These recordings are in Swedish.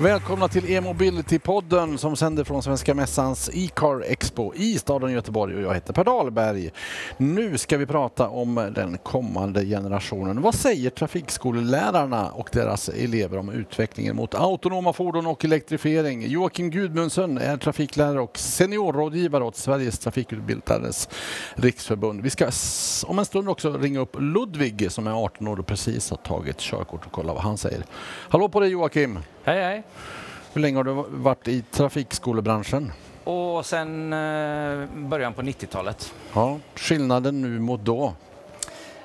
Välkomna till e-mobility-podden som sänder från Svenska Mässans e-car Expo i staden Göteborg och jag heter Per Dahlberg. Nu ska vi prata om den kommande generationen. Vad säger trafikskolelärarna och deras elever om utvecklingen mot autonoma fordon och elektrifiering? Joakim Gudmundsson är trafiklärare och seniorrådgivare åt Sveriges trafikutbildares riksförbund. Vi ska om en stund också ringa upp Ludvig som är 18 år och precis har tagit körkort och kolla vad han säger. Hallå på dig Joakim! Hej hej! Hur länge har du varit i trafikskolebranschen? Och sen eh, början på 90-talet. Ja, skillnaden nu mot då?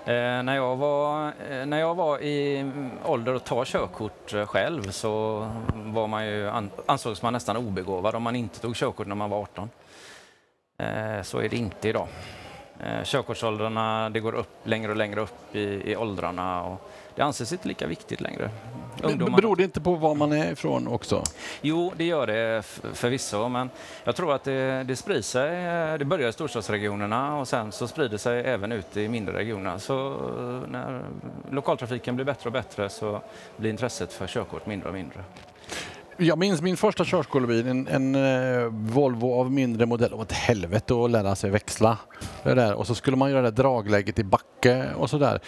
Eh, när, jag var, eh, när jag var i ålder att ta körkort själv så var man ju, an, ansågs man nästan obegåvad om man inte tog körkort när man var 18. Eh, så är det inte idag. Eh, körkortsåldrarna det går upp längre och längre upp i, i åldrarna. Och det anses inte lika viktigt längre. Men beror det inte på var man är ifrån också? Jo, det gör det förvisso, men jag tror att det, det sprider sig. Det börjar i storstadsregionerna och sen så sprider sig även ut i mindre regioner. Så när lokaltrafiken blir bättre och bättre så blir intresset för körkort mindre och mindre. Jag minns min första körskolebil, en, en uh, Volvo av mindre modell. Det var ett helvete att lära sig växla. Det där. Och så skulle man göra det dragläget i backe och sådär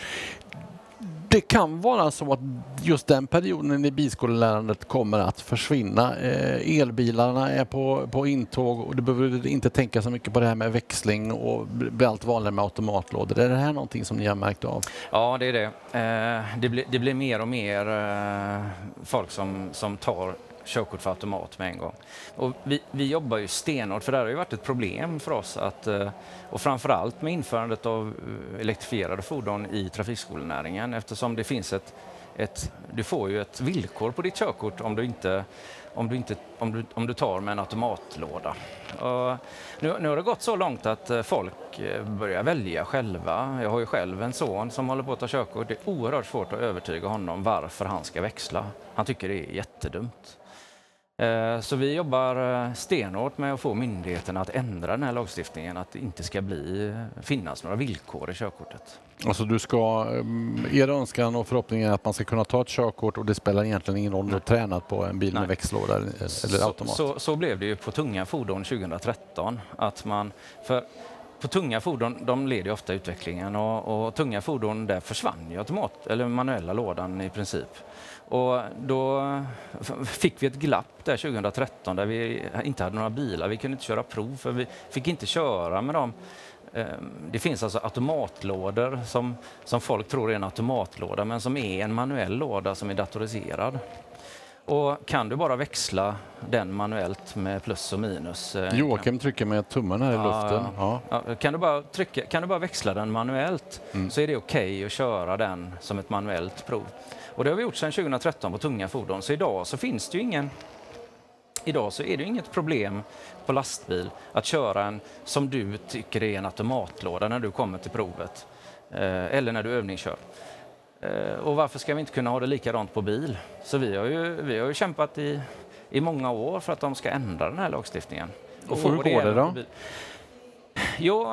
det kan vara så att just den perioden i bilskolelärandet kommer att försvinna. Eh, elbilarna är på, på intåg och du behöver inte tänka så mycket på det här med växling och blir allt vanligare med automatlådor. Är det här någonting som ni har märkt av? Ja, det är det. Eh, det, blir, det blir mer och mer eh, folk som, som tar körkort för automat med en gång. Och vi, vi jobbar ju stenhårt, för det här har ju varit ett problem för oss att, eh, och framförallt med införandet av eh, elektrifierade fordon i trafikskolenäringen eftersom det finns ett, ett du får ju ett villkor på ditt körkort om du inte om du, inte, om du, om du tar med en automatlåda. Och nu, nu har det gått så långt att eh, folk börjar välja själva. Jag har ju själv en son som håller på att ta körkort. Det är oerhört svårt att övertyga honom varför han ska växla. Han tycker det är jättedumt. Eh, så vi jobbar eh, stenhårt med att få myndigheterna att ändra den här lagstiftningen, att det inte ska bli, eh, finnas några villkor i körkortet. Alltså du ska, er önskan och förhoppning är att man ska kunna ta ett körkort och det spelar egentligen ingen roll om du har tränat på en bil Nej. med växellåda eller så, automat? Så, så, blev det ju på tunga fordon 2013. Att man, för på tunga fordon, de leder ofta utvecklingen och, och tunga fordon där försvann ju automat, eller manuella lådan i princip. Och då fick vi ett glapp där 2013 där vi inte hade några bilar. Vi kunde inte köra prov för vi fick inte köra med dem. Ehm, det finns alltså automatlådor som, som folk tror är en automatlåda men som är en manuell låda som är datoriserad. Och kan du bara växla den manuellt med plus och minus? Eh, Joakim trycker med tummen här i luften. Ja. Ja. Kan, du bara trycka, kan du bara växla den manuellt mm. så är det okej okay att köra den som ett manuellt prov. Och det har vi gjort sedan 2013 på tunga fordon. Så idag så finns det ju ingen Idag så är det inget problem på lastbil att köra en som du tycker är en automatlåda när du kommer till provet eh, eller när du övningskör. Eh, och varför ska vi inte kunna ha det likadant på bil? Så vi har ju, vi har ju kämpat i, i många år för att de ska ändra den här lagstiftningen. Och, hur går det då? Jo,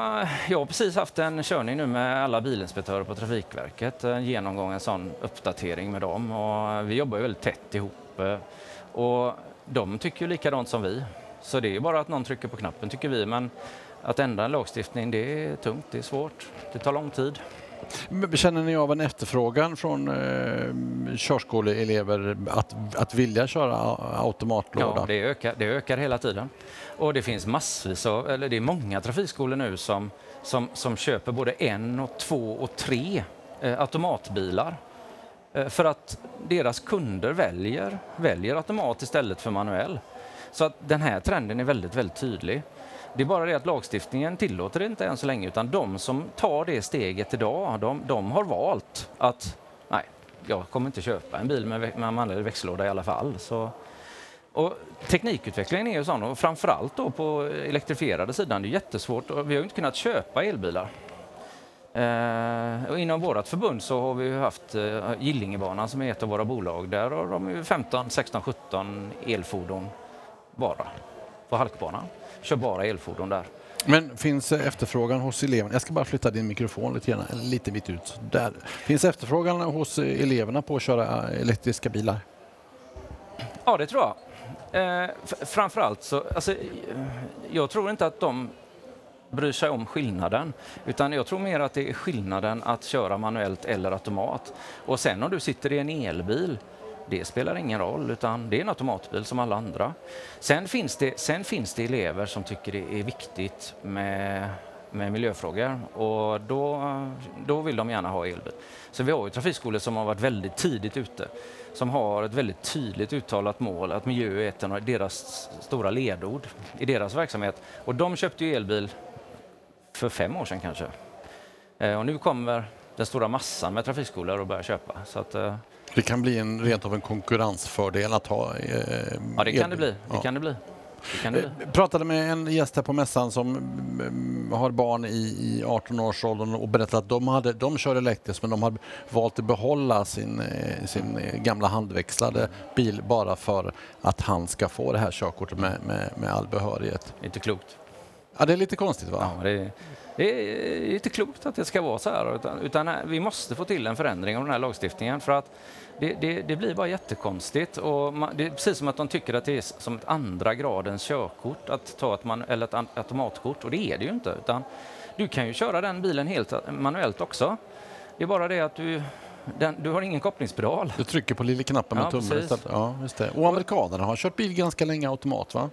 jag har precis haft en körning nu med alla bilinspektörer på Trafikverket, en genomgång, en sån uppdatering med dem. Och vi jobbar ju väldigt tätt ihop eh, och de tycker ju likadant som vi. Så det är bara att någon trycker på knappen tycker vi, men att ändra en lagstiftning det är tungt, det är svårt, det tar lång tid. Känner ni av en efterfrågan från eh, körskoleelever att, att vilja köra automatlåda? Ja, det ökar, det ökar hela tiden. Och det finns massvis av, eller det är många trafikskolor nu som, som, som köper både en, och två och tre eh, automatbilar. Eh, för att deras kunder väljer, väljer automat istället för manuell. Så att den här trenden är väldigt, väldigt tydlig. Det är bara det att lagstiftningen tillåter det inte än så länge, utan de som tar det steget idag, de, de har valt att nej, jag kommer inte köpa en bil med, med manuell växellåda i alla fall. Så, och teknikutvecklingen är ju sån, och framförallt då på elektrifierade sidan, det är jättesvårt. Vi har ju inte kunnat köpa elbilar. Eh, och inom vårt förbund så har vi haft eh, Gillingebanan som är ett av våra bolag. Där har de 15, 16, 17 elfordon bara på halkbanan kör bara elfordon där. Men finns efterfrågan hos eleverna? Jag ska bara flytta din mikrofon lite, grann, lite mitt ut. Där. Finns efterfrågan hos eleverna på att köra elektriska bilar? Ja, det tror jag. Eh, framförallt så, alltså, jag tror inte att de bryr sig om skillnaden. Utan jag tror mer att det är skillnaden att köra manuellt eller automat. Och sen om du sitter i en elbil, det spelar ingen roll, utan det är en automatbil som alla andra. Sen finns det, sen finns det elever som tycker det är viktigt med, med miljöfrågor och då, då vill de gärna ha elbil. Så vi har ju trafikskolor som har varit väldigt tidigt ute, som har ett väldigt tydligt uttalat mål att miljö är ett av deras stora ledord i deras verksamhet. Och de köpte ju elbil för fem år sedan kanske. Eh, och nu kommer den stora massan med trafikskolor att börja köpa. Så att, eh, det kan bli en, rent av en konkurrensfördel att ha eh, Ja, det kan det bli. Det ja. kan det bli. Jag eh, pratade med en gäst här på mässan som mm, har barn i, i 18-årsåldern och berättade att de, hade, de kör elektriskt men de har valt att behålla sin, sin gamla handväxlade bil bara för att han ska få det här körkortet med, med, med all behörighet. Inte klokt. Ja, det är lite konstigt va? Ja, det, det är inte klokt att det ska vara så här, utan, utan, vi måste få till en förändring av den här lagstiftningen för att det, det, det blir bara jättekonstigt. Och man, det är precis som att de tycker att det är som ett andra gradens körkort att ta ett, man, eller ett automatkort och det är det ju inte. Utan du kan ju köra den bilen helt manuellt också. Det är bara det att du den, du har ingen kopplingspedal. Du trycker på lilla knappen med ja, tummen istället. Ja, just det. Och amerikanerna har kört bil ganska länge automat va?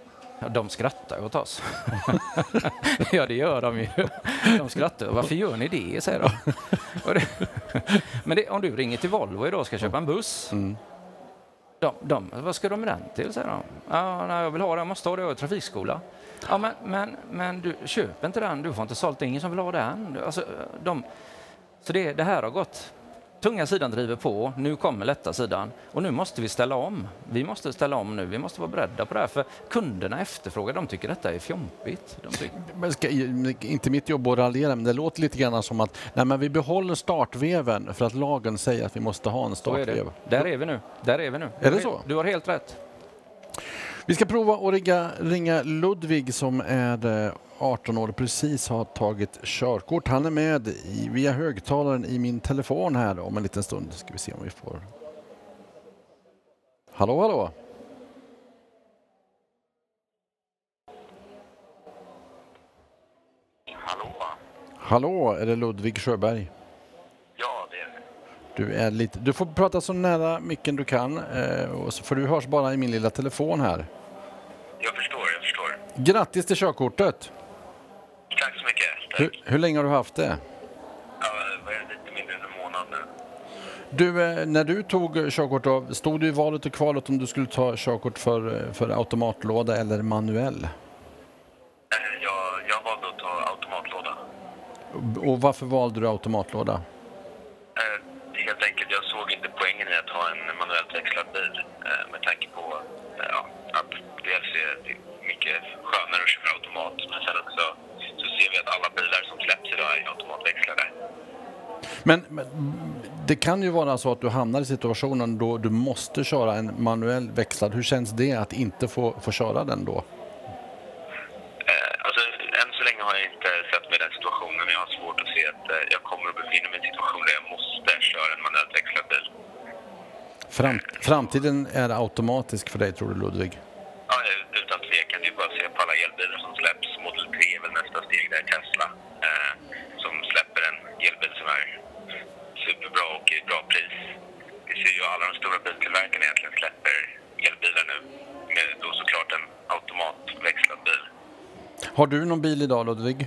De skrattar åt oss. ja, det gör de ju. De skrattar. Varför gör ni det? säger de. Men det, om du ringer till Volvo idag och ska köpa en buss. Mm. De, de, vad ska de med den till? säger de. Ja, nej, jag vill ha den, jag måste ha det, jag trafikskola. Ja, men, men, men du, köp inte den, du får inte sålt, ingen som vill ha den. Alltså, de, så det, det här har gått tunga sidan driver på, nu kommer lätta sidan och nu måste vi ställa om. Vi måste ställa om nu, vi måste vara beredda på det här för kunderna efterfrågar, de tycker detta är fjompigt. De ska, inte mitt jobb att raljera, men det låter lite grann som att nej, men vi behåller startveven för att lagen säger att vi måste ha en startvev. Är Där är vi nu. Där är vi nu. Är det så? Du har helt rätt. Vi ska prova att ringa, ringa Ludvig som är 18 år precis har tagit körkort. Han är med i, via högtalaren i min telefon här om en liten stund. Ska vi se om vi får... Hallå, hallå? Hallå? Hallå, är det Ludvig Sjöberg? Ja, det är det. Du, är lite, du får prata så nära micken du kan, eh, för du hörs bara i min lilla telefon här. Jag förstår, jag förstår. Grattis till körkortet! Tack så mycket. Tack. Hur, hur länge har du haft det? Ja, det är lite mindre än en månad nu. Du, eh, när du tog körkort, då, stod du i valet och kvalet om du skulle ta körkort för, för automatlåda eller manuell? Eh, jag, jag valde att ta automatlåda. Och varför valde du automatlåda? Eh, helt enkelt, jag såg inte poängen i att ha en manuellt växlad bil med tanke på ja, att dels är det mycket skönare att köra automat men sen också ser vi att alla bilar som släpps idag är automatväxlade. Men, men, det kan ju vara så att du hamnar i situationen då du måste köra en manuell växlad. Hur känns det att inte få, få köra den då? Eh, alltså, än så länge har jag inte sett mig i den situationen. Jag har svårt att se att eh, jag kommer att befinna mig i en situation där jag måste köra en manuellt växlad bil. Fram, framtiden är automatisk för dig, tror du, Ludvig? Ja, utan tvekan. Det är bara att se på alla elbilar som släpps. Model 3 är väl nästa steg där, Tesla, eh, som släpper en elbil som är superbra och i bra pris. Vi ser ju alla de stora biltillverkarna egentligen släpper elbilar nu med då såklart en automatväxlad bil. Har du någon bil idag, Ludvig?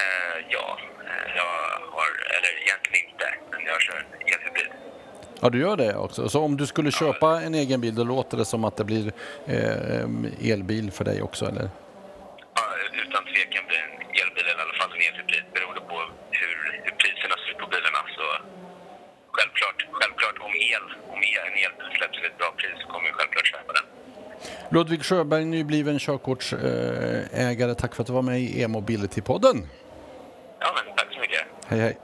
Eh, ja, eh, jag har, eller egentligen inte, men jag kör elhybrid. Ja, du gör det också. Så om du skulle köpa en egen bil, då låter det som att det blir eh, elbil för dig också, eller? Ja, utan tvekan blir en elbil, eller i alla fall en elhybrid, beroende på hur, hur priserna ser ut på bilarna. Så självklart, självklart om, el, om en elbil släpps till ett bra pris så kommer jag självklart köpa den. Ludvig Sjöberg, nybliven körkortsägare. Tack för att du var med i E-mobility-podden. Ja, men tack så mycket. Hej, hej.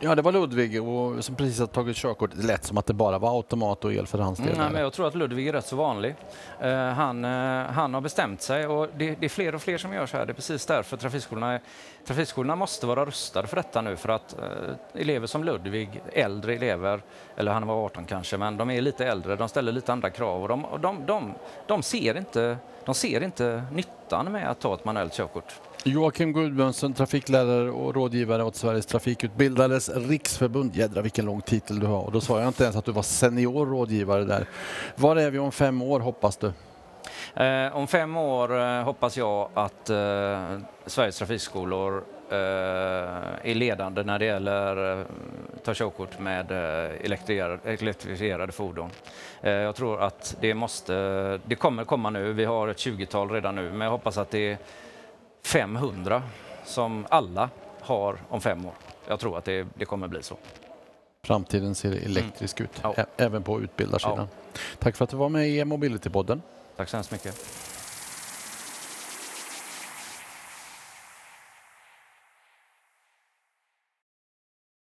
Ja, det var Ludvig och, som precis har tagit körkort. Det lät som att det bara var automat och el för hans del. Mm, men jag tror att Ludvig är rätt så vanlig. Eh, han, eh, han har bestämt sig och det, det är fler och fler som gör så här. Det är precis därför trafikskolorna, är- trafikskolorna måste vara rustade för detta nu för att eh, elever som Ludvig, äldre elever, eller han var 18 kanske, men de är lite äldre, de ställer lite andra krav och de, och de, de, de, ser, inte, de ser inte nyttan med att ta ett manuellt körkort. Joakim Gudmundsson, trafiklärare och rådgivare åt Sveriges trafikutbildares riksförbund. Jädra vilken lång titel du har. Och då sa jag inte ens att du var senior rådgivare där. Var är vi om fem år hoppas du? Eh, om fem år eh, hoppas jag att eh, Sveriges trafikskolor eh, är ledande när det gäller eh, ta körkort med eh, elektrifierade, elektrifierade fordon. Eh, jag tror att det måste, det kommer komma nu. Vi har ett 20-tal redan nu, men jag hoppas att det är 500 som alla har om fem år. Jag tror att det, det kommer bli så. Framtiden ser elektrisk ut, Mm. Ja. ä- även på utbildarsidan. Tack för att du var med i Mobility-podden. Tack så hemskt mycket.